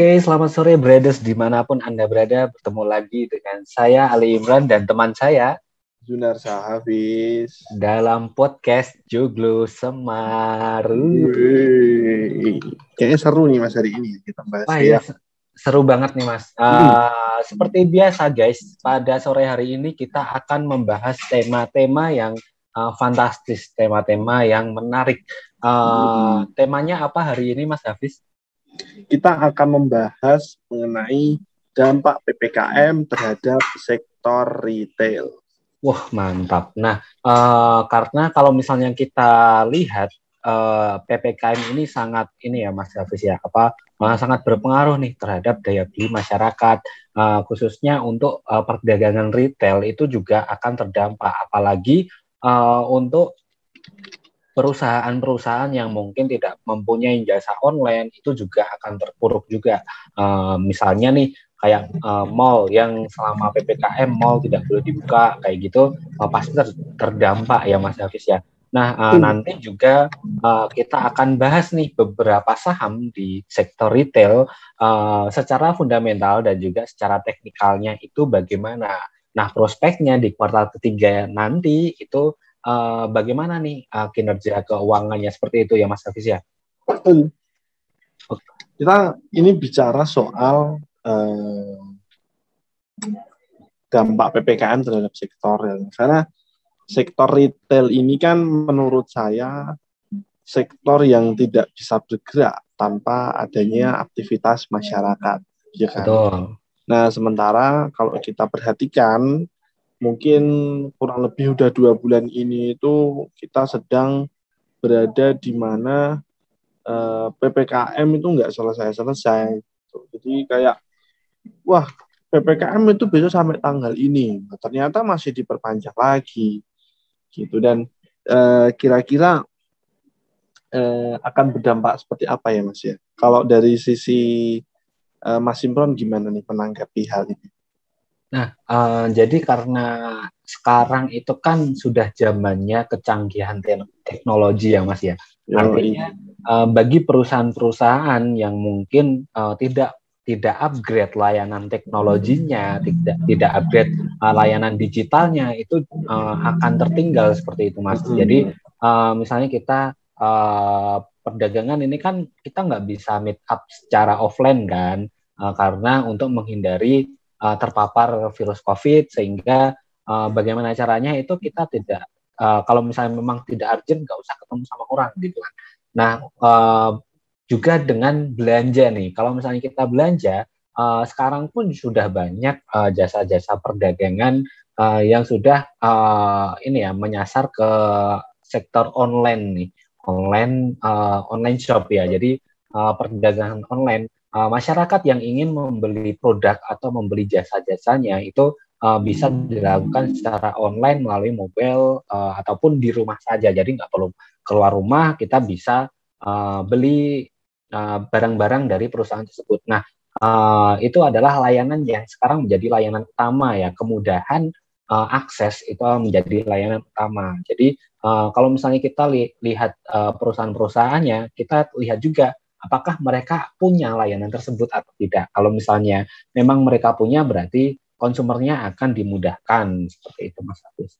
Oke, selamat sore Bredes di mana pun Anda berada. Bertemu lagi dengan saya Ali Imran dan teman saya Junar Sahabis dalam podcast Joglo Semar. Kayaknya seru nih mas hari ini kita bahas Wah, ya. Seru banget nih mas. Uh, Seperti biasa guys, pada sore hari ini kita akan membahas tema-tema yang uh, fantastis, tema-tema yang menarik. Uh, hmm. Temanya apa hari ini Mas Hafiz? Kita akan membahas mengenai dampak PPKM terhadap sektor retail. Wah mantap. Nah uh, karena kalau misalnya kita lihat uh, eh, ppkm ini sangat ini ya Mas Hafiz ya apa uh, sangat berpengaruh nih terhadap daya beli masyarakat uh, khususnya untuk uh, perdagangan retail itu juga akan terdampak apalagi uh, untuk perusahaan-perusahaan yang mungkin tidak mempunyai jasa online itu juga akan terpuruk juga. Uh, misalnya nih kayak uh, mall yang selama ppkm mall tidak boleh dibuka kayak gitu uh, pasti ter terdampak ya Mas Hafiz ya. Nah uh, hmm. nanti juga uh, kita akan bahas nih beberapa saham di sektor retail uh, secara fundamental dan juga secara teknikalnya itu bagaimana. Nah prospeknya di kuartal ketiga nanti itu uh, bagaimana nih uh, kinerja keuangannya seperti itu ya Mas Hafiz ya? Okay. Kita ini bicara soal uh, dampak PPKM terhadap sektor ya. Karena sektor retail ini kan menurut saya sektor yang tidak bisa bergerak tanpa adanya aktivitas masyarakat. Ya kan? Betul. Nah, sementara kalau kita perhatikan mungkin kurang lebih udah dua bulan ini itu kita sedang berada di mana uh, eh, ppkm itu nggak selesai-selesai. Jadi kayak wah ppkm itu besok sampai tanggal ini, nah, ternyata masih diperpanjang lagi, gitu dan uh, kira-kira uh, akan berdampak seperti apa ya mas ya? Kalau dari sisi uh, Mas Imron gimana nih menanggapi hal ini? Nah, uh, jadi karena sekarang itu kan sudah zamannya kecanggihan teknologi ya, Mas ya. Artinya uh, bagi perusahaan-perusahaan yang mungkin uh, tidak tidak upgrade layanan teknologinya, tidak tidak upgrade uh, layanan digitalnya itu uh, akan tertinggal seperti itu, Mas. Hmm. Jadi uh, misalnya kita uh, perdagangan ini kan kita nggak bisa meet up secara offline kan, uh, karena untuk menghindari uh, terpapar virus COVID sehingga uh, bagaimana caranya itu kita tidak uh, kalau misalnya memang tidak urgent nggak usah ketemu sama orang gitu kan. Nah uh, juga dengan belanja nih. Kalau misalnya kita belanja uh, sekarang pun sudah banyak jasa-jasa uh, perdagangan uh, yang sudah uh, ini ya menyasar ke sektor online nih. Online uh, online shop ya. Jadi uh, perdagangan online uh, masyarakat yang ingin membeli produk atau membeli jasa-jasanya itu uh, bisa dilakukan secara online melalui mobile uh, ataupun di rumah saja. Jadi nggak perlu keluar rumah, kita bisa uh, beli barang-barang uh, dari perusahaan tersebut. Nah, uh, itu adalah layanan yang sekarang menjadi layanan utama ya. Kemudahan uh, akses itu menjadi layanan utama. Jadi uh, kalau misalnya kita li lihat uh, perusahaan-perusahaannya, kita lihat juga apakah mereka punya layanan tersebut atau tidak. Kalau misalnya memang mereka punya, berarti konsumernya akan dimudahkan seperti itu, Mas Hafiz.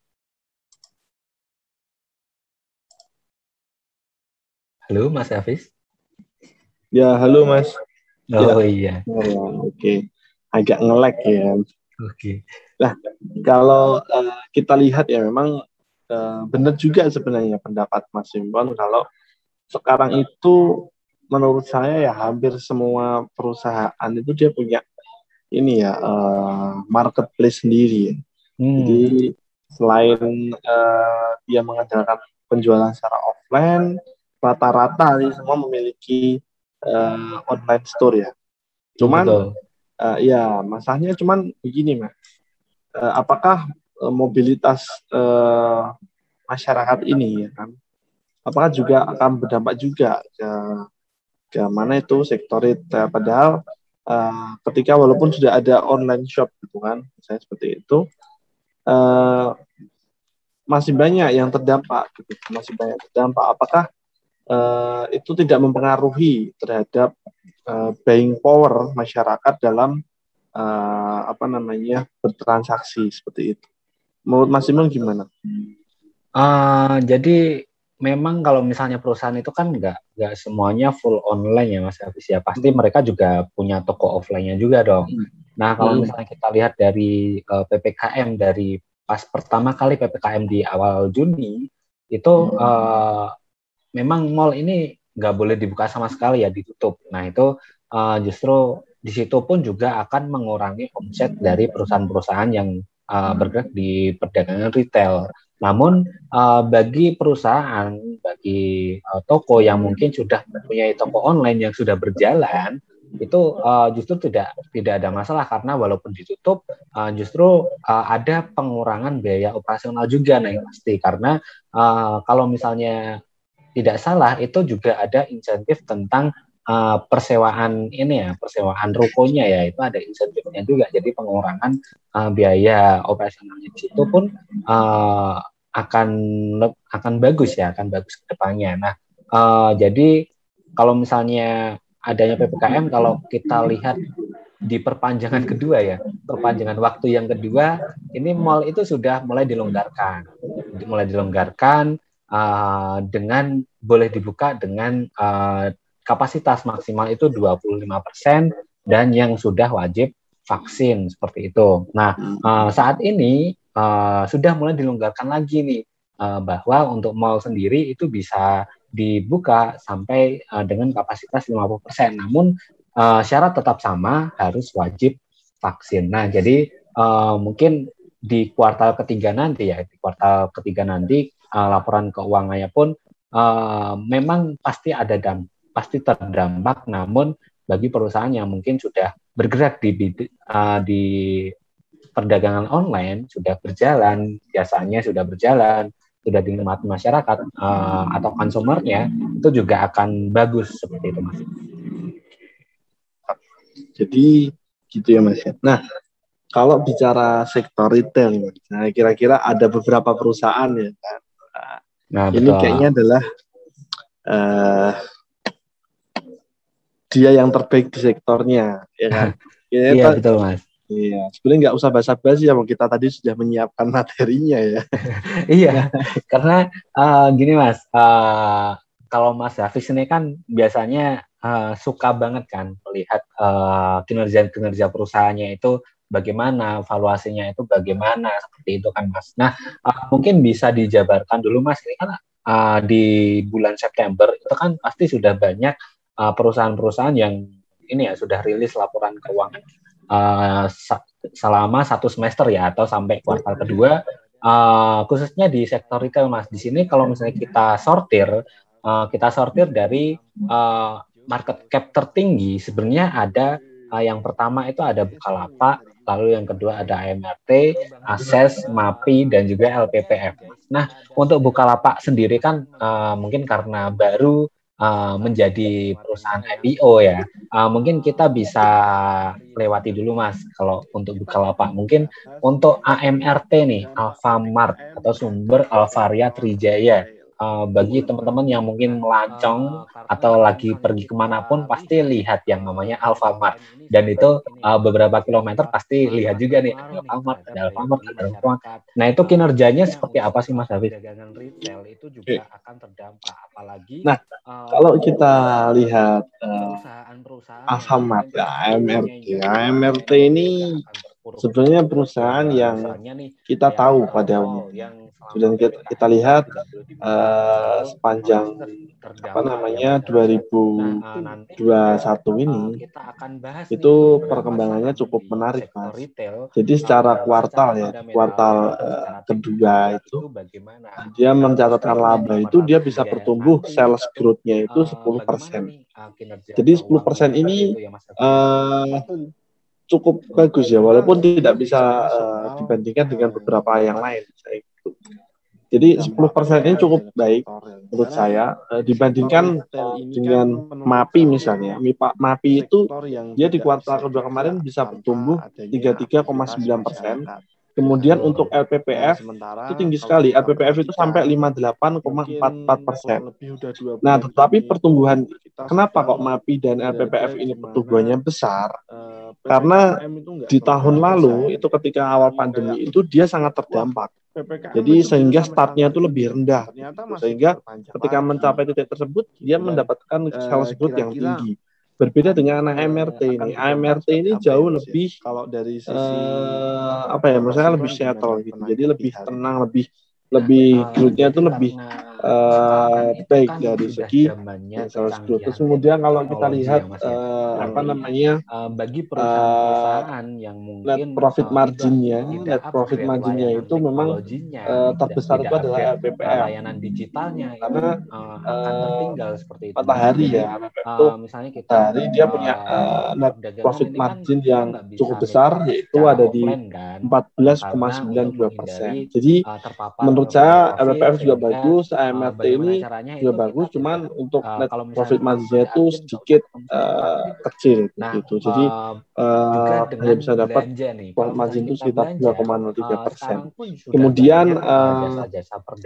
Halo, Mas Hafiz. Ya, halo, Mas. Oh ya. iya. Oh, Oke, okay. agak ngelek ya. Oke. Okay. Nah, kalau uh, kita lihat ya memang uh, benar juga sebenarnya pendapat Mas Simon kalau sekarang itu menurut saya ya hampir semua perusahaan itu dia punya ini ya uh, marketplace sendiri. Ya. Hmm. Jadi selain uh, dia mengandalkan penjualan secara offline, rata-rata ini semua memiliki uh, online store ya. Cuman uh, ya masalahnya cuman begini mas, uh, apakah uh, mobilitas uh, masyarakat ini ya kan, apakah juga akan berdampak juga ke ke mana itu sektor retail padahal uh, ketika walaupun sudah ada online shop gitu kan saya seperti itu uh, masih banyak yang terdampak gitu masih banyak terdampak apakah uh, itu tidak mempengaruhi terhadap uh, buying power masyarakat dalam uh, apa namanya bertransaksi seperti itu. Menurut Mas Imam gimana? Uh, jadi memang kalau misalnya perusahaan itu kan nggak nggak semuanya full online ya Mas Hafiz ya. Pasti mereka juga punya toko offline-nya juga dong. Hmm. Nah kalau hmm. misalnya kita lihat dari uh, ppkm dari pas pertama kali ppkm di awal Juni itu uh, memang mall ini nggak boleh dibuka sama sekali ya ditutup. Nah itu uh, justru di situ pun juga akan mengurangi omset dari perusahaan-perusahaan yang uh, bergerak di perdagangan retail. Namun uh, bagi perusahaan, bagi uh, toko yang mungkin sudah mempunyai toko online yang sudah berjalan, itu uh, justru tidak tidak ada masalah karena walaupun ditutup, uh, justru uh, ada pengurangan biaya operasional juga, nah yang pasti. Karena uh, kalau misalnya tidak salah itu juga ada insentif tentang uh, persewaan ini ya, persewaan rukonya ya, itu ada insentifnya juga. Jadi pengurangan uh, biaya operasionalnya di situ pun uh, akan akan bagus ya, akan bagus ke depannya. Nah, uh, jadi kalau misalnya adanya PPKM, kalau kita lihat di perpanjangan kedua ya, perpanjangan waktu yang kedua, ini mall itu sudah mulai dilonggarkan, mulai dilonggarkan uh, dengan boleh dibuka dengan uh, kapasitas maksimal itu 25% dan yang sudah wajib vaksin seperti itu. Nah, uh, saat ini uh, sudah mulai dilonggarkan lagi nih uh, bahwa untuk mall sendiri itu bisa dibuka sampai uh, dengan kapasitas 50%. Namun uh, syarat tetap sama harus wajib vaksin. Nah, jadi uh, mungkin di kuartal ketiga nanti ya, di kuartal ketiga nanti uh, laporan keuangannya pun uh, memang pasti ada dampak pasti terdampak. Namun bagi perusahaan yang mungkin sudah bergerak di uh, di perdagangan online sudah berjalan, biasanya sudah berjalan, sudah dinikmati masyarakat uh, atau konsumernya itu juga akan bagus seperti itu mas. Jadi gitu ya mas. Nah kalau bicara sektor retail, nah kira-kira ada beberapa perusahaan ya kan. Nah, ini kayaknya adalah uh, dia yang terbaik di sektornya, ya kan? Ya, iya betul mas. Iya, sebenarnya nggak usah basa-basi ya, kita tadi sudah menyiapkan materinya ya. iya, karena uh, gini mas, uh, kalau Mas Hafiz ini kan biasanya uh, suka banget kan melihat uh, kinerja-kinerja perusahaannya itu bagaimana, valuasinya itu bagaimana, seperti itu kan Mas. Nah, uh, mungkin bisa dijabarkan dulu Mas, ini kan uh, di bulan September itu kan pasti sudah banyak uh, perusahaan-perusahaan yang ini ya sudah rilis laporan keuangan uh, selama satu semester ya atau sampai kuartal kedua uh, khususnya di sektor retail mas di sini kalau misalnya kita sortir uh, kita sortir dari uh, market cap tertinggi sebenarnya ada uh, yang pertama itu ada Bukalapak lalu yang kedua ada AMRT, Akses, MAPI dan juga LPPF. Nah untuk Bukalapak sendiri kan uh, mungkin karena baru uh, menjadi perusahaan IPO ya. Uh, mungkin kita bisa lewati dulu Mas kalau untuk Bukalapak. Mungkin untuk AMRT nih, Alfamart atau sumber Alvaria Trijaya uh, bagi teman-teman yang mungkin melancong atau lagi pergi ke mana pun pasti lihat yang namanya Alfamart dan itu uh, beberapa kilometer pasti lihat juga nih ada Alfamart, ada Alfamart, ada Alfamart. Nah itu kinerjanya seperti apa sih Mas Hafiz? retail itu juga akan terdampak apalagi. Nah kalau kita lihat uh, Alfamart, ya, AMRT, AMRT ini sebenarnya perusahaan yang kita tahu pada dan kita, kita lihat uh, sepanjang apa namanya 2021 ini itu perkembangannya cukup menarik mas. Jadi secara kuartal ya kuartal uh, kedua itu dia mencatatkan laba itu dia bisa bertumbuh sales growth-nya itu 10 persen. Jadi 10 persen ini uh, cukup bagus ya walaupun tidak bisa uh, dibandingkan dengan beberapa yang lain saya gitu. Jadi 10% ini cukup baik menurut saya uh, dibandingkan dengan MAPI misalnya. MAPI itu dia di kuartal kedua kemarin bisa bertumbuh 33,9 persen Kemudian untuk LPPF itu tinggi sekali. LPPF itu sampai 58,44 persen. Nah, tetapi pertumbuhan kenapa kok MAPI dan LPPF ini pertumbuhannya besar? Karena di tahun lalu itu ketika awal pandemi itu dia sangat terdampak. Jadi sehingga startnya itu lebih rendah, sehingga ketika mencapai titik tersebut dia mendapatkan sales growth yang tinggi. Berbeda dengan AMRT ini. AMRT ini jauh lebih kalau dari sisi uh, apa ya, maksudnya lebih settle gitu. Jadi lebih tenang, lebih lebih growth-nya itu lebih uh, baik dari segi sales growth. Terus kemudian kalau kita lihat uh, apa namanya uh, bagi perusahaan-perusahaan uh, yang mungkin net profit marginnya, net profit marginnya itu memang uh, terbesar itu adalah LPPM. Layanan digitalnya karena uh, akan tertinggal seperti itu. Matahari ya, itu uh, misalnya kita hari dia punya uh, net profit kan margin yang cukup besar yaitu ada di 14,92 persen. Jadi menurut saya LPPM juga bagus, MRT ini juga bagus, cuman untuk uh, net profit marginnya itu sedikit uh, kecil nah, gitu. Jadi uh, hanya bisa dapat profit margin itu sekitar 2,03 persen. Kemudian uh,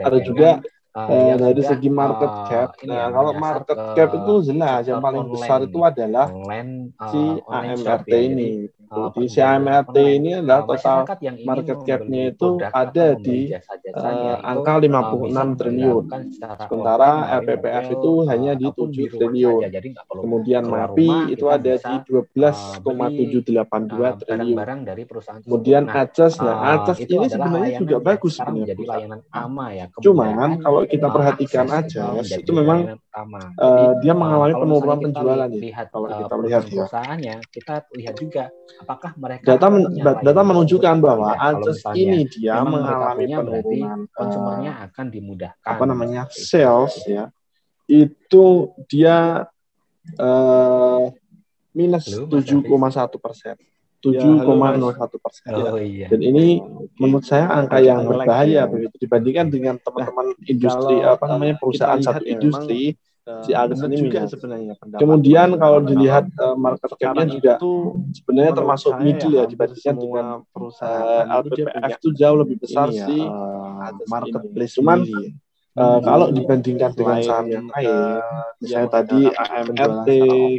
ada juga Uh, dari segi market cap, nah, kalau market cap itu jelas yang paling besar itu adalah si AMRT ini. Jadi si AMRT ini adalah total market cap-nya itu ada di uh, angka 56 triliun. Sementara LPPF itu hanya di 7 triliun. Kemudian MAPI itu ada di 12,782 triliun. Kemudian ACES, nah ACES ini sebenarnya juga bagus sebenarnya. ya. Cuman kalau kita perhatikan aja, itu memang uh, dia mengalami penurunan penjualan ya. Kalau kita melihat perusahaannya, kita lihat juga apakah mereka data men data menunjukkan bahwa ya, ini dia mengalami penurunan konsumennya uh, akan dimudahkan. apa namanya sales ya. Itu dia uh, minus tujuh koma satu persen. Tujuh koma satu persen. Oh, iya. dan ini menurut saya angka yang berbahaya begitu dibandingkan dengan teman-teman industri apa namanya perusahaan satu industri si Agus ini juga sebenarnya Kemudian kalau dilihat uh, market cap-nya juga itu sebenarnya termasuk middle ya dibandingkan dengan perusahaan LPPF itu jauh lebih besar ya, sih uh, marketplace. Cuman uh, kalau dibandingkan dengan saham yang lain, misalnya tadi AMRT,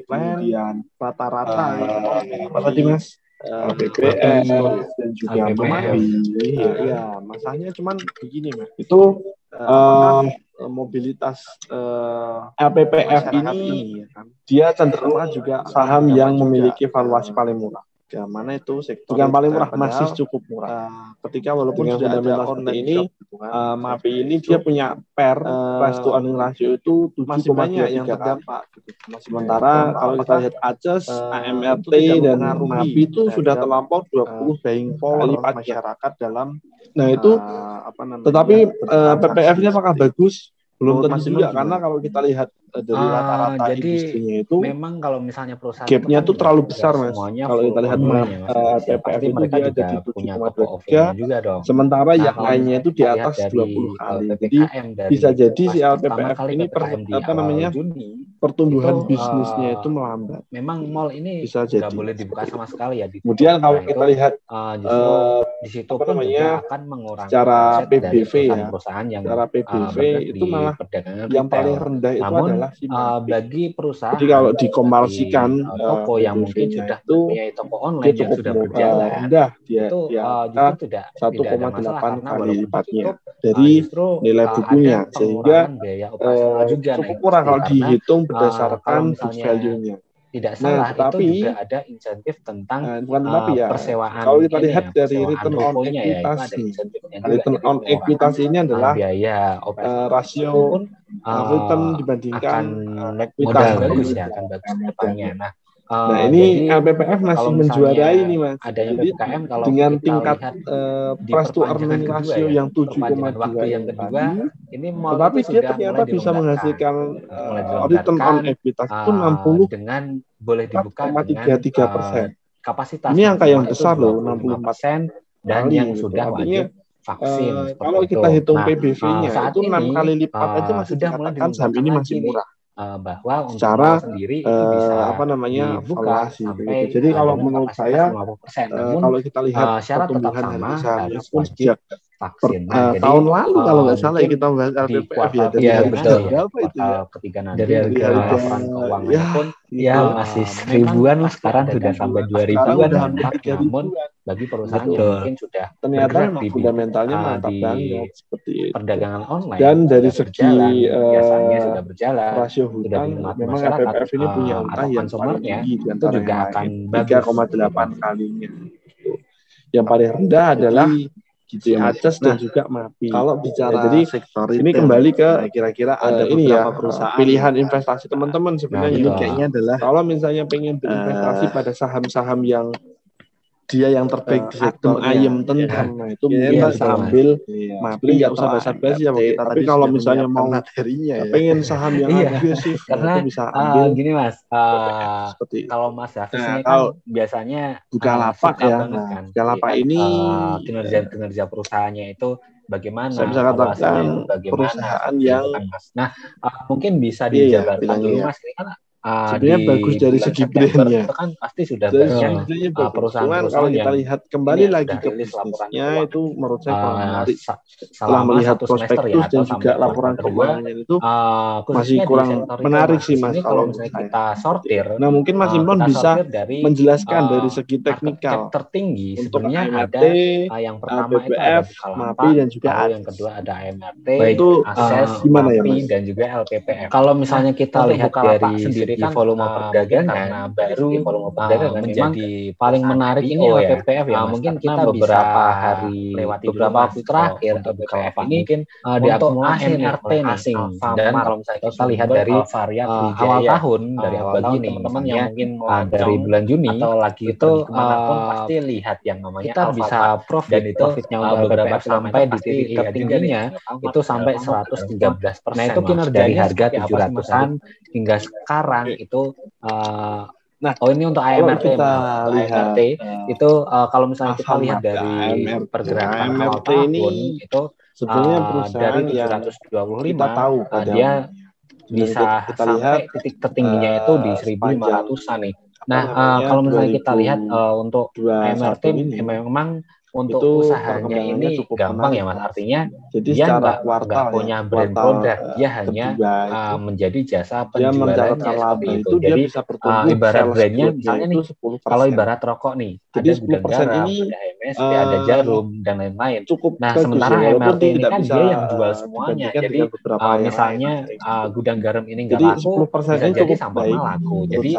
kemudian rata-rata uh, apa tadi mas? BPS dan juga MAPI. Iya, ya, masalahnya cuman begini mas. Itu uh, mobilitas uh, LPPF ini, ini ya kan? dia cenderung juga saham yang memiliki valuasi paling murah. Ya, mana itu sektor yang paling murah masih cukup murah. Uh, ketika walaupun sudah ada online ini, uh, MAPI ini dia punya per uh, price to earning ratio itu masih banyak yang terdampak. Gitu. Sementara kalau kita lihat ACES, uh, AMRT dan MAPI itu sudah terlampau 20 uh, buying power masyarakat dalam Nah itu uh, apa namanya? Tetapi uh, PPF-nya apakah bagus? Belum tentu juga karena kalau kita lihat uh, dari ah, rata-rata uh, industrinya itu memang kalau misalnya perusahaan gapnya itu terlalu besar mas. Kalau kita lihat uh, PPF itu dia ada di tujuh koma tiga, sementara nah, yang lainnya itu di atas dua puluh kali. Jadi bisa jadi si LPPF ini per, apa namanya pertumbuhan itu, bisnisnya uh, itu melambat. Memang mall ini bisa jadi boleh dibuka sama sekali ya. Kemudian kalau kita lihat di situ apa namanya akan mengurangi secara PBV ya. Perusahaan yang secara PBV itu malah yang paling rendah itu Namun, adalah si uh, bagi perusahaan Jadi kalau dikomersikan uh, toko uh, yang mungkin sudah itu punya toko online yang sudah berjalan rendah dia itu dia uh, justru tidak 1,8 kali lipatnya dari uh, nilai bukunya sehingga uh, juga cukup kurang kalau dihitung berdasarkan book value-nya tidak nah, salah nah, tetapi, itu juga ada insentif tentang nah, bukan uh, ya. persewaan kalau kita lihat ya, dari return on equity ya, return on equity ini adalah biaya uh, rasio uh, return dibandingkan akan modal bagus ya akan bagus depannya nah Uh, nah ini jadi, LPPF masih menjuarai ini mas. Adanya PPKM kalau dengan tingkat uh, price to earning ratio ya, yang 7,2 yang kedua, ini tetapi dia ternyata bisa menghasilkan uh, return on equity uh, 60 dengan boleh dibuka dengan tiga persen. Uh, kapasitas ini angka yang besar loh 64 persen dan yang sudah wajib vaksin. Uh, kalau kita hitung nah, PBV-nya itu enam kali lipat aja masih sudah dikatakan saham ini masih murah uh, bahwa untuk secara sendiri uh, itu bisa apa namanya dibuka sampai gitu. jadi kalau menurut saya 50%. Namun, uh, kalau kita lihat uh, syarat tetap sama harus wajib vaksin. Nah, uh, tahun lalu uh, kalau nggak salah ya kita bahas RPPF ya dari ya, betul. berapa itu ya? Ketiga nanti dari harga laporan keuangan ya, pun ya masih seribuan lah sekarang sudah sampai dua ribuan. Namun bagi perusahaan yang mungkin sudah ternyata di, fundamentalnya mantap di banget seperti perdagangan online dan dari segi biasanya sudah berjalan rasio hutang memang RPPF ini punya utang yang konsumernya itu juga akan 3,8 kalinya. Yang paling rendah adalah gitu ya Aces nah, dan juga MAPI. Kalau bicara ya, jadi sektor ini kembali ke kira-kira ada uh, ini ya perusahaan pilihan investasi teman-teman sebenarnya nah, ini kayaknya adalah kalau misalnya pengen berinvestasi uh, pada saham-saham yang dia yang terbaik uh, di sektor ayam tentang. Ya. nah itu ya, mungkin bisa ambil iya. mapi nggak usah bahasa basi ya kita tapi kalau misalnya mau materinya ya. pengen saham yang iya. agresif karena itu bisa ambil. uh, gini mas uh, seperti kalau mas Hafiz nah, ini kan biasanya buka lapak ya. nah, kan. buka lapak ini uh, kinerja kinerja perusahaannya itu bagaimana saya bisa katakan perusahaan yang nah uh, mungkin bisa iya, dijabarkan dulu mas. Ini kan uh, sebenarnya bagus dari segi brandnya. kan pasti sudah dari segi uh, perusahaan kalau kita lihat kembali lagi ke bisnisnya itu menurut saya uh, menarik. setelah melihat prospektus ya, dan juga laporan keuangan itu uh, masih kurang menarik sih mas kalau misalnya kita sortir nah mungkin mas Imron bisa dari, menjelaskan uh, dari segi teknikal. tertinggi sebenarnya ada uh, yang pertama itu ada MAPI dan juga yang kedua ada AMRT itu uh, gimana ya mas? dan juga LPPF kalau misalnya kita lihat dari sendiri kan volume uh, perdagangan karena baru volume perdagangan uh, menjadi paling menarik ini ya. PPF ya, mungkin kita beberapa hari lewati beberapa waktu terakhir untuk BPF ini mungkin uh, diakumulasi MRT asing dan kalau misalnya kita lihat dari varian uh, awal tahun dari awal tahun teman-teman yang mungkin dari bulan Juni atau lagi itu pasti lihat yang namanya kita bisa profit dan itu profitnya beberapa sampai di titik tertingginya itu sampai 113 persen. Nah itu kinerja dari harga 700-an hingga sekarang itu uh, Nah, oh ini untuk AMRT, kita lihat. AMRT uh, itu uh, kalau misalnya kita lihat dari AMRT, pergerakan AMRT awal tahun ini itu sebenarnya uh, dari 725 kita tahu uh, dia bisa kita, kita sampai lihat, titik tertingginya uh, itu di 1500-an nih. Nah, uh, kalau misalnya kita lihat uh, untuk AMRT ini. memang untuk itu usahanya ini cukup gampang menarik. ya mas. artinya jadi dia nggak nggak ya, punya brand produk. Dia hanya uh, menjadi jasa penjualannya seperti itu, itu jadi bisa uh, ibarat brandnya misalnya nih kalau ibarat rokok nih jadi ada gudang garam ini, ada MSP uh, ada jarum dan lain-lain. cukup nah sementara ya, MRT ini kan dia yang jual semuanya. jadi uh, misalnya uh, gudang garam ini nggak laku bisa jadi sampai laku jadi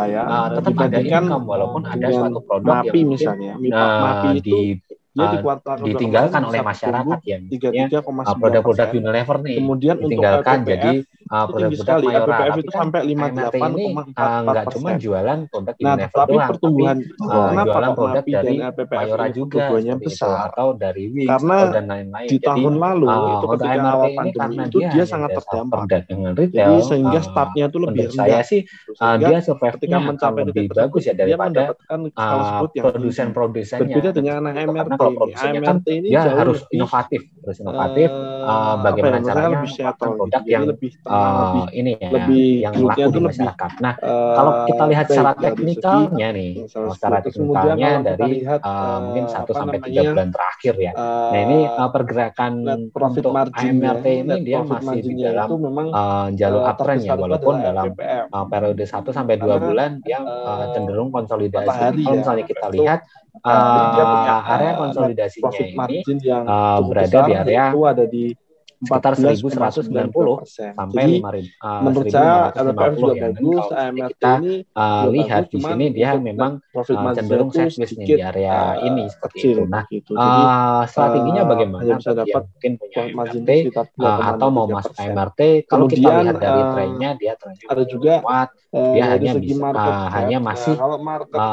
tetap ada income walaupun ada suatu produk yang mungkin di dia di kuartal ditinggalkan oleh masyarakat yang produk-produk Unilever nih kemudian ditinggalkan untuk jadi produk-produk mayoral itu sampai 58,4 ini nggak cuma jualan produk nah, Unilever tapi doang pertumbuhan tapi jualan produk dari mayora juga besar? atau dari Wix karena dan lain-lain. di tahun lalu itu ketika awal pandemi itu dia sangat terdampak. dengan retail sehingga startnya itu lebih rendah saya sih dia survive-nya akan lebih bagus ya daripada produsen-produsennya berbeda dengan MRT kalau produksinya kan ini dia harus lebih, inovatif, harus inovatif. Uh, uh, bagaimana ya, caranya lebih produk yang lebih, uh, ini ya, lebih yang laku di masyarakat. Nah, uh, kalau kita lihat secara teknikalnya nih, secara teknikalnya dari uh, mungkin satu sampai tiga bulan terakhir ya. Uh, nah, ini uh, pergerakan profit untuk AMRT ini dia masih di dalam memang, uh, jalur uptrend ya, walaupun dalam uh, periode satu sampai dua bulan dia uh, cenderung konsolidasi. Kalau misalnya kita lihat uh, area konsolidasinya profit margin yang uh, berada di area itu ada di sekitar 1190 sampai Jadi, 5, uh, menurut saya LPF juga ya. bagus, AMRT kita, ini uh, lihat di sini dia memang uh, cenderung sideways di area uh, ini seperti kecil, itu. Nah, gitu. Jadi, uh, strateginya bagaimana? Bisa dapat mungkin punya MRT uh, atau mau masuk AMRT. Kalau kita lihat dari trennya dia trennya ada juga kuat, dia hanya bisa hanya masih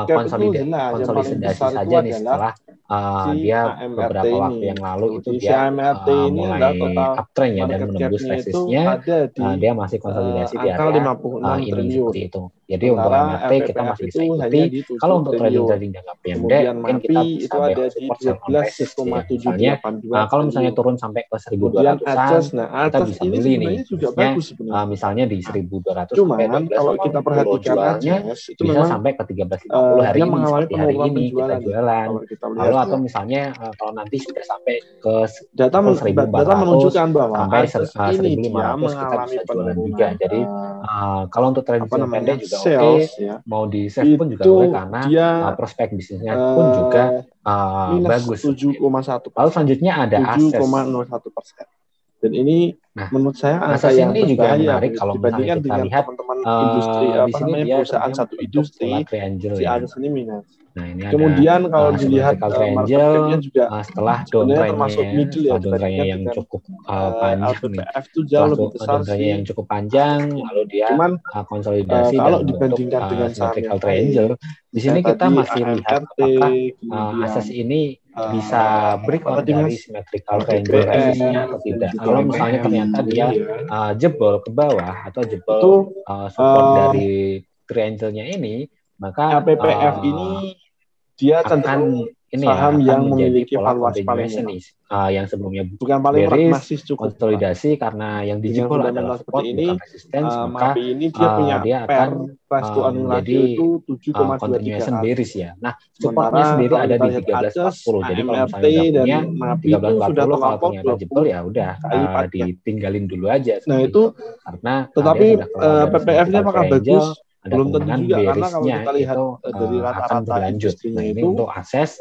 konsolidasi, konsolidasi saja nih setelah uh, si dia AMRT beberapa ini. waktu yang lalu itu si dia AMRT uh, ini mulai adalah total uptrend ya dan menembus itu resistnya ada di uh, dia masih konsolidasi uh, di area 56 uh, ini triliun. seperti itu. Jadi untuk MRT kita masih bisa itu ikuti. hanya di 7 Kalau untuk trading trading jangka pendek mungkin kita itu bisa ada bayar di support sell on basis ya. Misalnya 12,782 uh, kalau misalnya turun sampai ke Kemudian 1200-an Ajas, nah kita bisa ini beli nih. juga bagus uh, misalnya di 1200 Cuman sampai kalau kita 1280 perhatikan itu bisa sampai ke 1350 uh, hari ini seperti hari ini kita jualan. Kalau atau ya. misalnya uh, kalau nanti sudah sampai ke data men- level data 1400 menunjukkan bahwa sampai uh, ini 1500 dia kita bisa jualan juga. Jadi uh, uh, kalau untuk trading pendek juga oke, sales ya mau di save pun juga boleh karena dia uh, prospek bisnisnya pun juga uh, uh, minus bagus. 7,1 Lalu selanjutnya ada akses. 7,01 persen. Dan ini Nah, menurut saya angka yang ini juga menarik begitu, kalau misalnya dibandingkan kita dengan lihat teman-teman uh, industri di apa sini namanya perusahaan satu industri si ya. Agas ini minus. Nah, ini ada Kemudian kalau uh, dilihat uh, cap-nya juga uh, setelah downtrendnya termasuk ya, middle ya downtrendnya yang cukup uh, uh, panjang nih. LPPF itu jauh lebih besar sih. yang cukup panjang, lalu dia Cuman uh, konsolidasi uh, kalau dan dibandingkan uh, dengan yang triangle. lain, Di sini saya kita masih lihat apakah uh, akses ini uh, bisa break out dari symmetrical triangle resistnya atau tidak. Kalau misalnya ternyata dia ya uh, jebol ke bawah atau jebol itu uh, support uh, dari triangle-nya ini, maka LPPF uh, ini dia cenderung ini ya saham akan yang memiliki valuasi paling continuation nih uh, yang sebelumnya bukan paling bearish masih cukup konsolidasi karena yang fundamental adalah support ini, bukan resistance uh, maka ini dia uh, punya dia akan price to uh, earning menjadi itu uh, 7,23 continuation kali. bearish ya. Nah, supportnya sendiri ada di lihat Ajas, 1340. Jadi kalau misalnya punya MAPI itu 1340 sudah kalau ternyata jebol ya udah 20 kali uh, lipatnya. ditinggalin dulu aja Nah itu. Karena uh, tetapi uh, dari PPF-nya apakah bagus? Ada Belum tentu juga karena kalau kita lihat itu dari akan rata-rata industrinya Nah ini itu untuk akses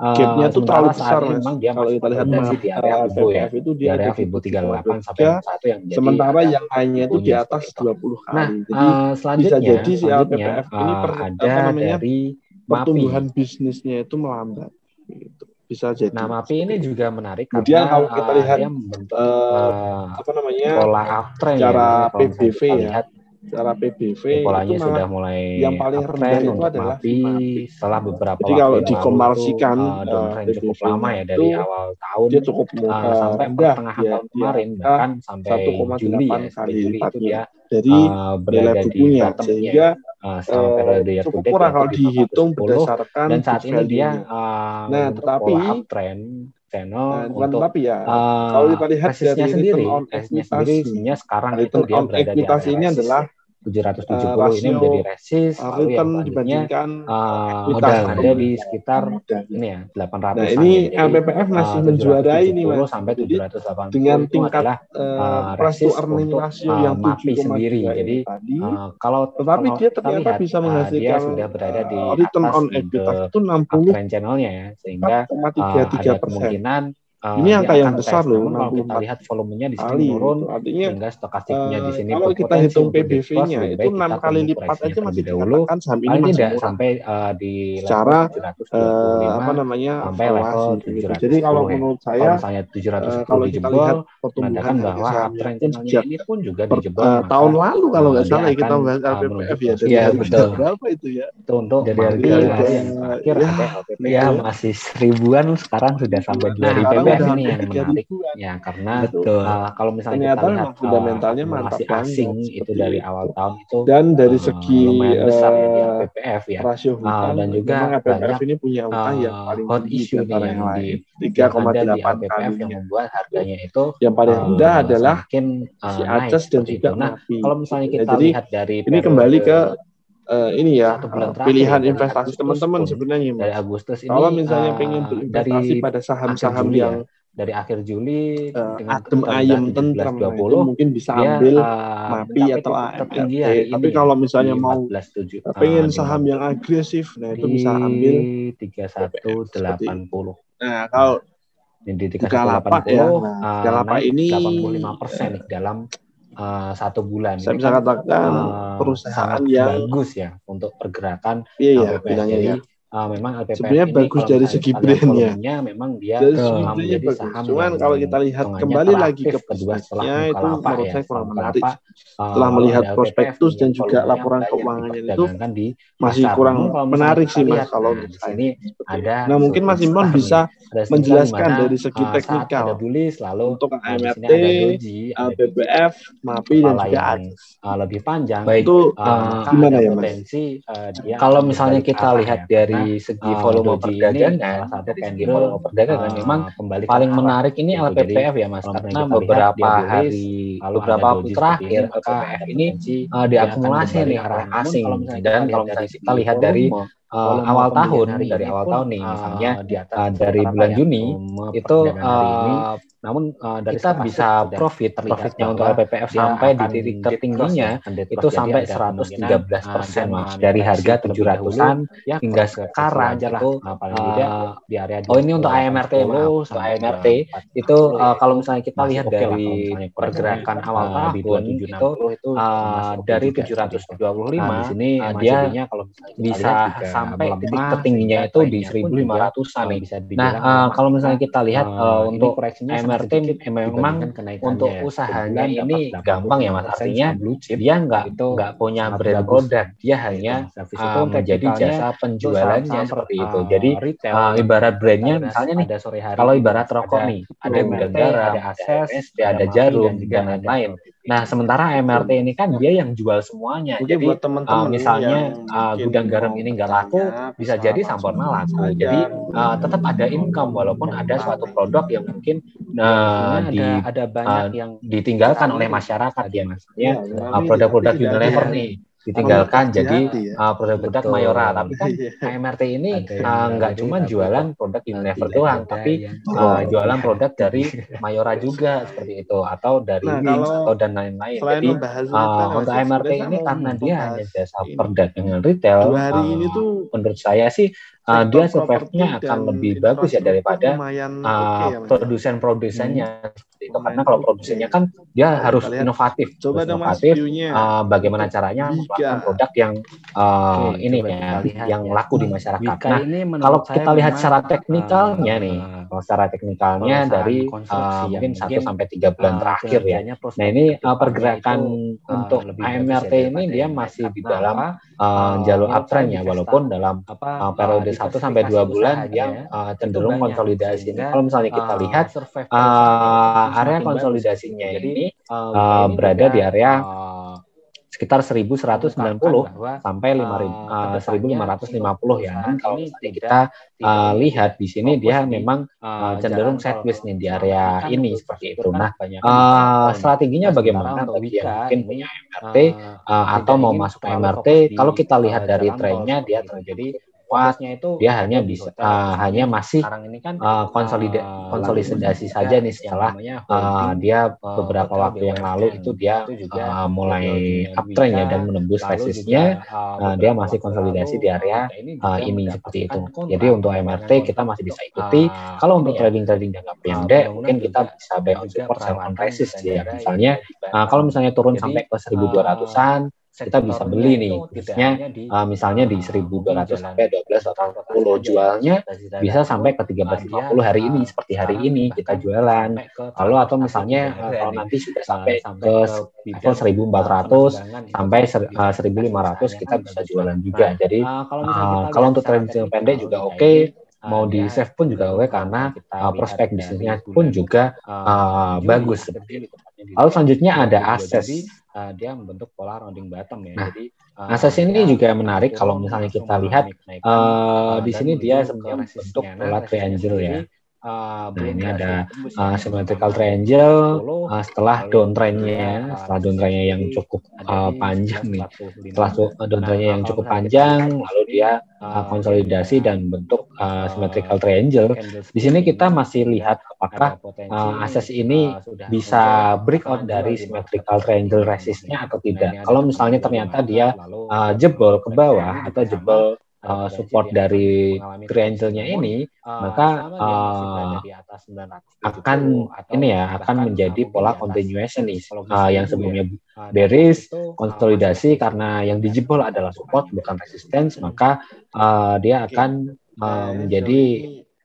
uh, gapnya tuh terlalu besar mas. memang dia Kalau masih kita lihat map di area uh, Fibo ya itu di dia area Fibo 38 sampai 7,23 satu yang menjadi sementara yang lainnya itu di atas seperti itu. 20 kali. Nah, Jadi uh, bisa selanjutnya, jadi si selanjutnya LPPF ini per, ada apa namanya dari MAPI. pertumbuhan bisnisnya itu melambat. Gitu. Bisa jadi. Nah, MAPI ini itu. juga menarik Kemudian karena kalau kita lihat uh, apa namanya pola uptrend ya. kalau misalnya PBV ya, lihat secara PBV polanya itu sudah mulai yang paling rendah itu adalah MAPI MAPI. setelah beberapa Jadi waktu kalau dikomersikan uh, uh, downtrend cukup lama ya dari awal tahun dia cukup uh, sampai rendah. pertengahan dia tahun kemarin angka bahkan sampai Juli ya 1,8 sampai kali Juli itu dia dari uh, nilai bukunya sehingga uh, periode to cukup yaitu kalau di dihitung 410 berdasarkan dan saat ini dia uh, Nah, tetapi uptrend channel Nah, bukan untuk tapi ya, kalau uh, kita lihat dari sendiri, on sendiri sekarang itu dia berada di area ini resist adalah. 770 uh, ini rasio menjadi resist, uh, lalu yang dibandingkan uh, modal ada di sekitar modal. ini ya 800 Nah, ini. Jadi LPPF masih uh, menjuarai ini 770 Mas. sampai Jadi 780 dengan tingkat adalah uh, uh, price to earning untuk ratio uh, yang MAPI 7,2 sendiri. ini Jadi tadi, uh, kalau tetapi kalau dia ternyata lihat bisa uh, dia menghasilkan sudah berada di uh, return atas on the equitas itu uptrend channelnya ya sehingga uh, 64,33 ada persen. kemungkinan uh, Ini angka dia yang akan besar loh, kalau kita 64 lihat volumenya di sini kali. Gitu. Artinya sehingga stokastiknya di uh, sini kalau kita hitung PBV-nya itu enam kita kali lipat aja masih dahulu dikatakan saham ini masih tidak sampai uh, di Secara 725 uh, apa namanya sampai level valuasi gitu. 710 Jadi kalau ya. menurut Kalau saya misalnya uh, 710 kalau kita lihat pertumbuhan bahwa uptrend sejak ini pun juga per, dijebol uh, tahun lalu kalau uh, nggak salah ya kita uh, menuju LPPF ya dari Iya betul. berapa itu ya. Itu untuk Dari harga yang terakhir ya sampai ya LPPF. ya masih seribuan sekarang sudah sampai dua ribu PPF udah ini yang menarik. Ya karena betul. uh, kalau misalnya kita ternyata lihat memang uh, fundamentalnya mantap akumulasi banget asing itu dari awal tahun itu dan dari uh, segi besar ya di uh, LPPF ya. rasio uh, hutang dan juga banyak ini punya hutang yang uh, paling hot issue nih yang yang lain. yang di 3,8 LPPF yang membuat harganya itu yang paling rendah uh, adalah uh, si Aces dan juga. Nah, kalau misalnya ya, kita lihat dari ini kembali ke uh, ini ya uh, terakhir ya pilihan dari investasi Agustus teman-teman sebenarnya dari mas Agustus kalau ini misalnya pengen uh, berinvestasi dari pada saham-saham yang ya dari akhir Juli uh, adem ayem nah itu 17.20 mungkin bisa dia ambil uh, MAPI atau hari tapi ya kalau misalnya mau 14.7 uh, uh, pengen saham yang agresif nah itu bisa ambil PPF seperti itu 3180 nah kalau di Bukalapak 3180 ya. nah Bukalapak ini 85 persen nih dalam uh, satu bulan. Saya ini bisa kan katakan uh, perusahaan yang bagus ya untuk pergerakan iya ya bilangnya jadi ya uh, memang LPPF sebenarnya ini bagus dari segi brandnya. memang dia dari ke, segi brandnya bagus. cuman kalau kita lihat kembali lagi ke kedua setelah itu menurut ya, saya kurang menarik. setelah melihat prospektus dan juga laporan keuangannya itu masih kurang menarik sih mas kalau di sini ada nah mungkin mas Imron bisa menjelaskan dari segi teknikal lalu untuk AMRT, BBF, MAPI dan juga lebih panjang. Itu gimana ya mas? Kalau misalnya kita lihat dari segi volume perdagangan, salah satu volume perdagangan memang kembali paling menarik ini LPPF ya mas, karena beberapa hari beberapa waktu terakhir LPPF ini diakumulasi nih arah asing. dan kalau misalnya kita lihat dari uh, awal tahun dari awal tahun nih misalnya uh, dari bulan Juni itu uh, namun uh, dari kita bisa profit profitnya untuk LPPF sampai di titik tertingginya itu sampai 113 persen mas dari harga 700-an hingga sekarang itu paling tidak di area oh ini untuk AMRT mas untuk AMRT itu uh, kalau misalnya kita lihat dari pergerakan awal tahun itu uh, dari 725 di sini dia kalau bisa sampai titik tertingginya itu di 1500-an nih nah kalau misalnya kita lihat untuk koreksinya MRT memang untuk usahanya ini gampang ya mas artinya dia nggak nggak punya brand produk dia hanya uh, menjadi jasa penjualannya seperti itu. Jadi uh, ibarat brandnya misalnya nih kalau ibarat rokok nih ada garam ada akses ada jarum dan lain-lain Nah, sementara MRT ini kan dia yang jual semuanya. Jadi, jadi buat teman-teman uh, misalnya uh, gudang garam ini nggak laku, bisa jadi Sampurna laku. Jadi uh, tetap ada income walaupun ada suatu produk yang mungkin uh, di, ada, ada banyak uh, yang ditinggalkan oleh masyarakat ya maksudnya uh, produk-produk Unilever nih ditinggalkan jadi ya. uh, produk-produk Mayora tapi kan KMRT ini nggak uh, cuma jualan produk Unilever doang tapi uh, jualan. produk dari Mayora juga seperti itu atau dari nah, Wings atau dan lain-lain. jadi uh, untuk KMRT ini karena dia hanya jasa perdagangan retail hari uh, ini tuh menurut saya sih uh, dia survive-nya akan lebih bagus ya daripada uh, ya, produsen-produsennya itu karena kalau produsennya kan dia harus inovatif. Coba harus inovatif uh, bagaimana caranya melakukan produk yang uh, Oke, ini ya yang laku di masyarakat. Nah kalau kita lihat secara teknikalnya nih kalau secara teknikalnya dari uh, mungkin satu sampai tiga bulan terakhir ya. nah ini uh, pergerakan untuk AMRT ini dia masih di dalam uh, jalur uptrend ya. walaupun dalam uh, periode satu sampai dua bulan dia uh, cenderung konsolidasi. Kalau misalnya kita lihat uh, area konsolidasinya ini uh, berada di area sekitar 1190 sampai 5, uh, 1550 ya. Dan kalau misalnya kita uh, lihat di sini dia memang uh, cenderung sideways nih di area ini seperti itu. Nah, uh, strateginya bagaimana bagi yang mungkin punya MRT uh, atau mau masuk MRT? Kalau kita lihat dari trennya dia terjadi kuatnya itu dia hanya bisa uh, hanya masih sekarang ini kan uh, konsolida uh, konsolidasi saja nih setelah uh, dia beberapa uh, waktu yang lalu itu dia itu juga uh, mulai uptrend ya dan menembus resistnya uh, dia masih konsolidasi di area uh, ini seperti itu. jadi untuk MRT kita masih bisa ikuti. kalau untuk trading trading jangka pendek mungkin kita bisa buy on support sell on resist ya. misalnya uh, kalau misalnya turun sampai ke 1200-an kita bisa beli nih khususnya uh, misalnya di 1200 sampai 12 atau 40 jualnya bisa sampai ke 1350 hari ini seperti hari ini kita jualan. lalu atau misalnya uh, kalau nanti sudah sampai ke level 1400 sampai uh, 1500 kita bisa jualan juga. Jadi uh, kalau untuk trading pendek juga oke okay, mau di save pun juga oke karena uh, prospek bisnisnya pun juga uh, bagus. seperti itu. Lalu selanjutnya ada akses uh, dia membentuk pola rounding bottom ya. Nah, Jadi uh, asas ini juga menarik kalau misalnya kita lihat uh, di sini dia sebenarnya membentuk pola triangle ya. Uh, nah ini ada uh, symmetrical triangle uh, setelah downtrendnya, setelah downtrendnya yang cukup uh, panjang nih, setelah downtrendnya yang cukup panjang, lalu dia uh, konsolidasi dan bentuk uh, symmetrical triangle. Di sini kita masih lihat apakah uh, akses ini bisa breakout dari symmetrical triangle resistnya atau tidak. Kalau misalnya ternyata dia uh, jebol ke bawah atau jebol uh, support dari triangle-nya ini, maka uh, akan ini ya akan menjadi pola continuation nih uh, yang sebelumnya bearish konsolidasi karena yang dijebol adalah support bukan resistance, maka uh, dia akan uh, menjadi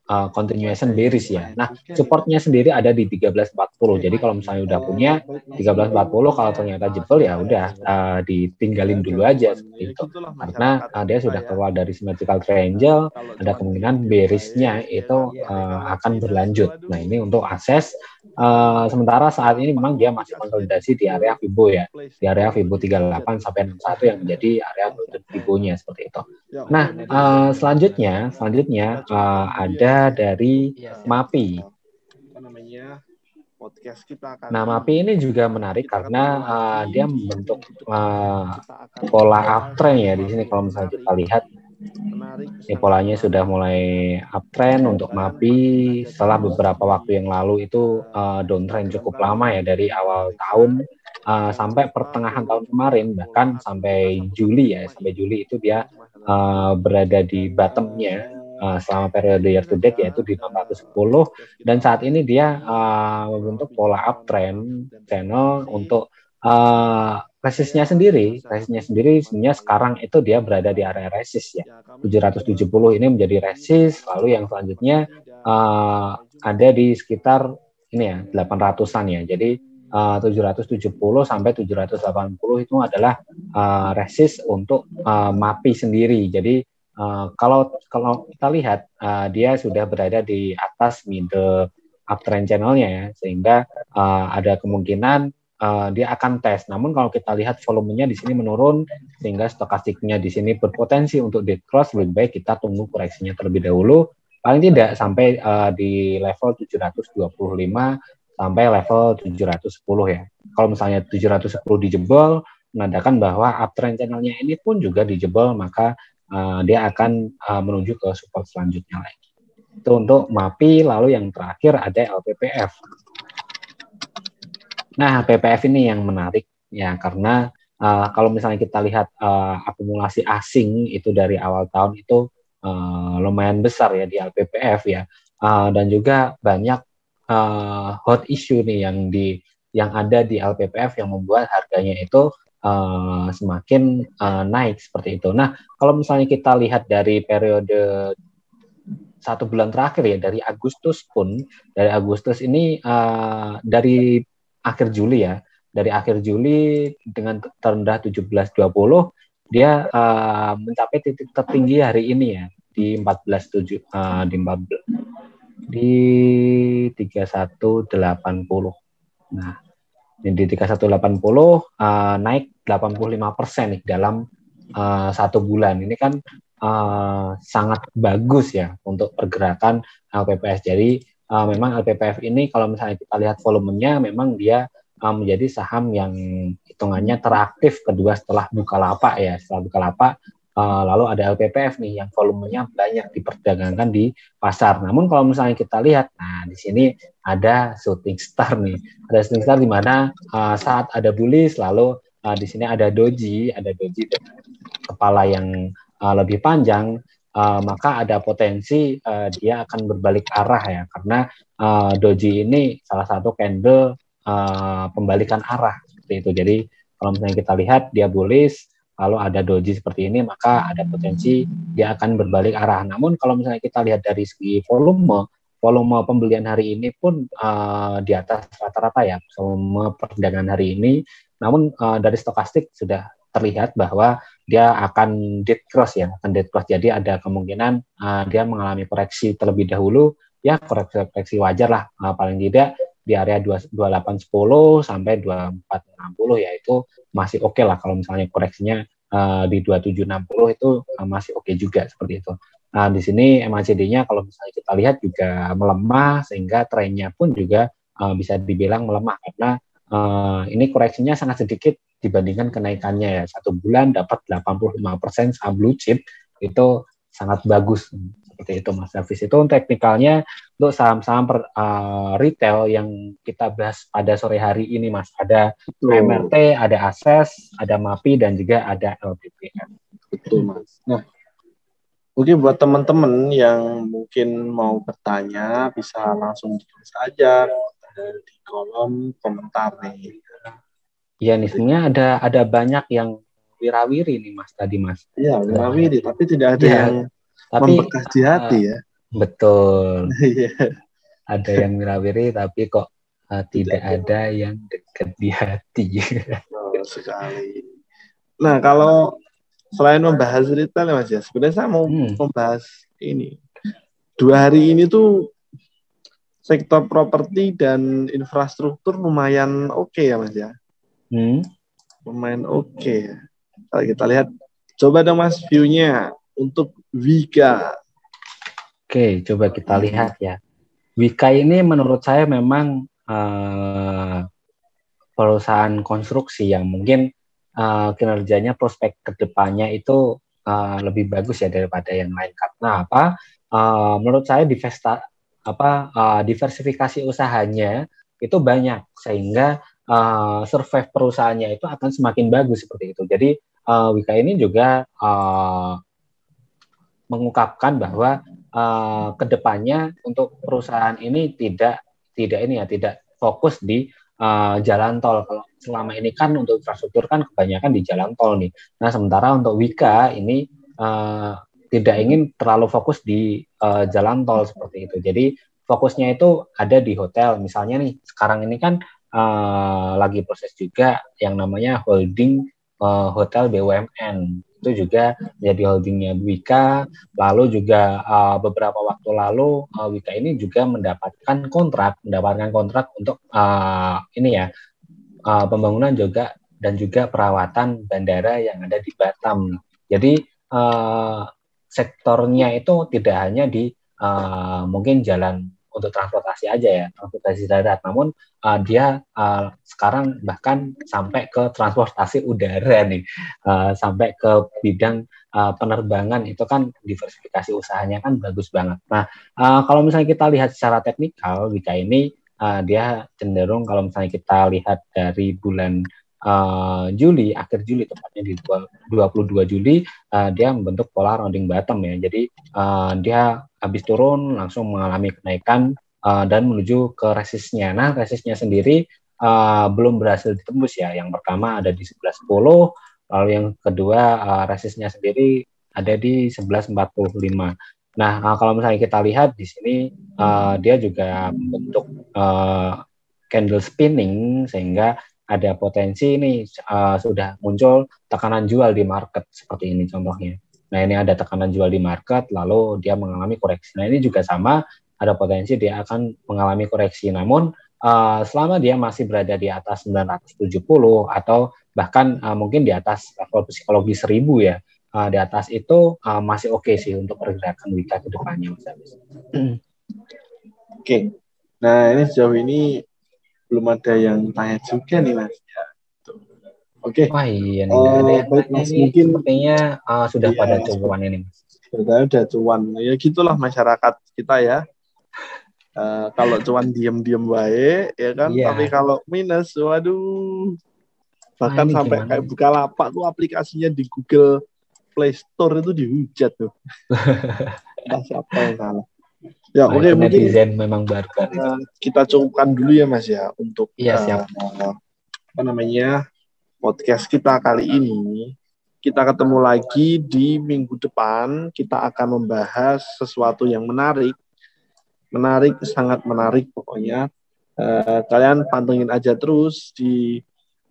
uh, continuation bearish ya. Nah, supportnya sendiri ada di 1340. Jadi kalau misalnya udah punya 1340 kalau ternyata jebol ya udah uh, ditinggalin dulu aja seperti itu. Karena uh, dia sudah keluar dari symmetrical triangle, ada kemungkinan bearishnya itu uh, akan berlanjut. Nah, ini untuk akses uh, sementara saat ini memang dia masih konsolidasi di area Fibo ya. Di area Fibo 38 sampai 61 yang menjadi area Fibo-nya seperti itu. Nah, uh, selanjutnya selanjutnya uh, ada dari MAPI. Nah, MAPI ini juga menarik karena uh, dia membentuk uh, pola uptrend ya di sini kalau misalnya kita lihat ini polanya sudah mulai uptrend untuk MAPI. Setelah beberapa waktu yang lalu itu uh, downtrend cukup lama ya dari awal tahun uh, sampai pertengahan tahun kemarin. Bahkan sampai Juli ya sampai Juli itu dia uh, berada di bottomnya uh, selama periode year to date yaitu di 610 dan saat ini dia uh, membentuk pola uptrend channel untuk uh, resistnya sendiri, resistnya sendiri sebenarnya sekarang itu dia berada di area resist ya. 770 ini menjadi resist, lalu yang selanjutnya uh, ada di sekitar ini ya 800-an ya. Jadi uh, 770 sampai 780 itu adalah uh, resist untuk uh, MAPI sendiri. Jadi Uh, kalau kalau kita lihat uh, dia sudah berada di atas middle uptrend channelnya ya sehingga uh, ada kemungkinan uh, dia akan tes. Namun kalau kita lihat volumenya di sini menurun sehingga stokastiknya di sini berpotensi untuk dead cross lebih baik kita tunggu koreksinya terlebih dahulu paling tidak sampai uh, di level 725 sampai level 710 ya. Kalau misalnya 710 dijebol menandakan bahwa uptrend channelnya ini pun juga dijebol maka uh, dia akan uh, menuju ke support selanjutnya lagi. Itu untuk MAPI, lalu yang terakhir ada LPPF. Nah, PPF ini yang menarik ya karena uh, kalau misalnya kita lihat uh, akumulasi asing itu dari awal tahun itu uh, lumayan besar ya di LPPF ya uh, dan juga banyak uh, hot issue nih yang di yang ada di LPPF yang membuat harganya itu uh, semakin uh, naik seperti itu. Nah, kalau misalnya kita lihat dari periode satu bulan terakhir ya dari Agustus pun dari Agustus ini uh, dari akhir Juli ya dari akhir Juli dengan terendah 1720 dia uh, mencapai titik tertinggi hari ini ya di 14.7 uh, di 14 di 3180. Nah, di 3180 uh, naik 85 persen nih dalam uh, satu bulan. Ini kan uh, sangat bagus ya untuk pergerakan LPPS. Jadi uh, memang LPPF ini kalau misalnya kita lihat volumenya, memang dia uh, menjadi saham yang hitungannya teraktif kedua setelah Bukalapak ya. Setelah Bukalapak Uh, lalu ada LPPF nih yang volumenya banyak diperdagangkan di pasar. Namun kalau misalnya kita lihat, nah di sini ada shooting star nih, ada shooting star di mana uh, saat ada bullish lalu uh, di sini ada doji, ada doji kepala yang uh, lebih panjang, uh, maka ada potensi uh, dia akan berbalik arah ya, karena uh, doji ini salah satu candle uh, pembalikan arah seperti itu. Jadi kalau misalnya kita lihat dia bullish, lalu ada doji seperti ini, maka ada potensi dia akan berbalik arah. Namun kalau misalnya kita lihat dari segi volume, volume pembelian hari ini pun uh, di atas rata-rata ya, volume perdagangan hari ini namun uh, dari stokastik sudah terlihat bahwa dia akan dead cross ya, akan dead cross. Jadi ada kemungkinan uh, dia mengalami koreksi terlebih dahulu, ya koreksi-koreksi wajar lah uh, paling tidak di area 2810 sampai 2460 ya itu masih oke okay lah kalau misalnya koreksinya uh, di 2760 itu uh, masih oke okay juga seperti itu. Nah, di sini MACD-nya kalau misalnya kita lihat juga melemah sehingga trennya pun juga uh, bisa dibilang melemah karena uh, ini koreksinya sangat sedikit dibandingkan kenaikannya ya. Satu bulan dapat 85% saham blue chip itu sangat bagus. Seperti itu Mas Hafiz. Itu teknikalnya untuk saham-saham uh, retail yang kita bahas pada sore hari ini Mas. Ada Betul. MRT ada Akses ada MAPI dan juga ada LPPM Betul Mas. Nah mungkin buat teman-teman yang mungkin mau bertanya bisa langsung ditulis aja di kolom komentar nih. Iya nih, sebenarnya ada ada banyak yang wirawiri nih Mas tadi Mas. Iya, wirawiri, tapi tidak ada ya, yang tapi, membekas di hati uh, ya. Betul. Iya. ada yang wirawiri tapi kok uh, tidak, tidak ada yang dekat di hati. oh, sekali. Nah, kalau selain membahas retail Mas ya, sebenarnya saya mau hmm. membahas ini. Dua hari ini tuh sektor properti dan infrastruktur lumayan oke okay ya Mas ya. Hmm. Lumayan oke okay. Kalau kita lihat, coba dong Mas view-nya untuk Wika. Oke, coba kita lihat ya. Wika ini menurut saya memang uh, perusahaan konstruksi yang mungkin uh, kinerjanya prospek ke depannya itu uh, lebih bagus ya daripada yang lain karena apa? Uh, menurut saya divesta apa uh, diversifikasi usahanya itu banyak sehingga uh, survive perusahaannya itu akan semakin bagus seperti itu. Jadi uh, Wika ini juga uh, mengungkapkan bahwa uh, ke depannya untuk perusahaan ini tidak tidak ini ya tidak fokus di uh, jalan tol. Kalau selama ini kan untuk infrastruktur kan kebanyakan di jalan tol nih. Nah sementara untuk Wika ini uh, tidak ingin terlalu fokus di uh, jalan tol seperti itu. Jadi fokusnya itu ada di hotel. Misalnya nih sekarang ini kan uh, lagi proses juga yang namanya holding uh, hotel BUMN itu juga jadi holdingnya Wika. Lalu juga uh, beberapa waktu lalu uh, Wika ini juga mendapatkan kontrak, mendapatkan kontrak untuk uh, ini ya uh, pembangunan juga dan juga perawatan bandara yang ada di Batam. Jadi uh, sektornya itu tidak hanya di uh, mungkin jalan untuk transportasi aja ya transportasi darat. Namun uh, dia uh, sekarang bahkan sampai ke transportasi udara nih. Uh, sampai ke bidang uh, penerbangan. Itu kan diversifikasi usahanya kan bagus banget. Nah uh, kalau misalnya kita lihat secara teknikal Wika ini uh, dia cenderung kalau misalnya kita lihat dari bulan uh, Juli, akhir Juli tepatnya di 22 Juli uh, dia membentuk pola rounding bottom ya. Jadi uh, dia habis turun langsung mengalami kenaikan uh, dan menuju ke resistnya. Nah, resistnya sendiri uh, belum berhasil ditembus ya. Yang pertama ada di 11.10, lalu yang kedua uh, resistnya sendiri ada di 11.45. Nah, kalau misalnya kita lihat di sini uh, dia juga membentuk uh, candle spinning sehingga ada potensi ini uh, sudah muncul tekanan jual di market seperti ini contohnya. Nah ini ada tekanan jual di market lalu dia mengalami koreksi. Nah ini juga sama ada potensi dia akan mengalami koreksi. Namun uh, selama dia masih berada di atas 970 atau bahkan uh, mungkin di atas level psikologi 1000 ya uh, di atas itu uh, masih oke okay sih untuk pergerakan Wika ke depannya Mas Oke. Okay. Nah ini sejauh ini belum ada yang tanya juga nih mas ya. Oke. Okay. Wah iya nih, uh, ada yang baik, mas, ini mungkin sepertinya uh, sudah iya, pada cuan ini mas. Sudah ada cuan. Ya gitulah masyarakat kita ya. Uh, kalau cuan diam-diam baik ya kan, yeah. tapi kalau minus, waduh, bahkan nah, sampai gimana? kayak buka lapak tuh aplikasinya di Google Play Store itu dihujat tuh. Entah siapa yang salah. Ya, oke okay, mungkin desain memang barbar. Uh, kita cukupkan dulu ya Mas ya untuk Iya, siap. Uh, apa namanya? podcast kita kali ini. Kita ketemu lagi di minggu depan. Kita akan membahas sesuatu yang menarik. Menarik, sangat menarik pokoknya. Uh, kalian pantengin aja terus di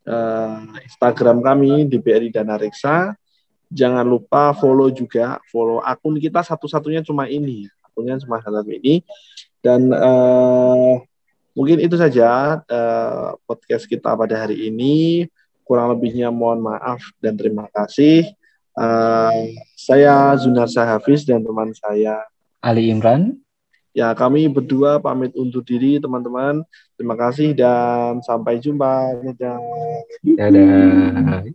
uh, Instagram kami di BRI Dana Reksa. Jangan lupa follow juga, follow akun kita satu-satunya cuma ini cuma satu ini. Dan uh, mungkin itu saja uh, podcast kita pada hari ini. Kurang lebihnya mohon maaf dan terima kasih. Uh, saya Zunar Hafiz dan teman saya Ali Imran. Ya kami berdua pamit undur diri teman-teman. Terima kasih dan sampai jumpa. Dadah, dadah.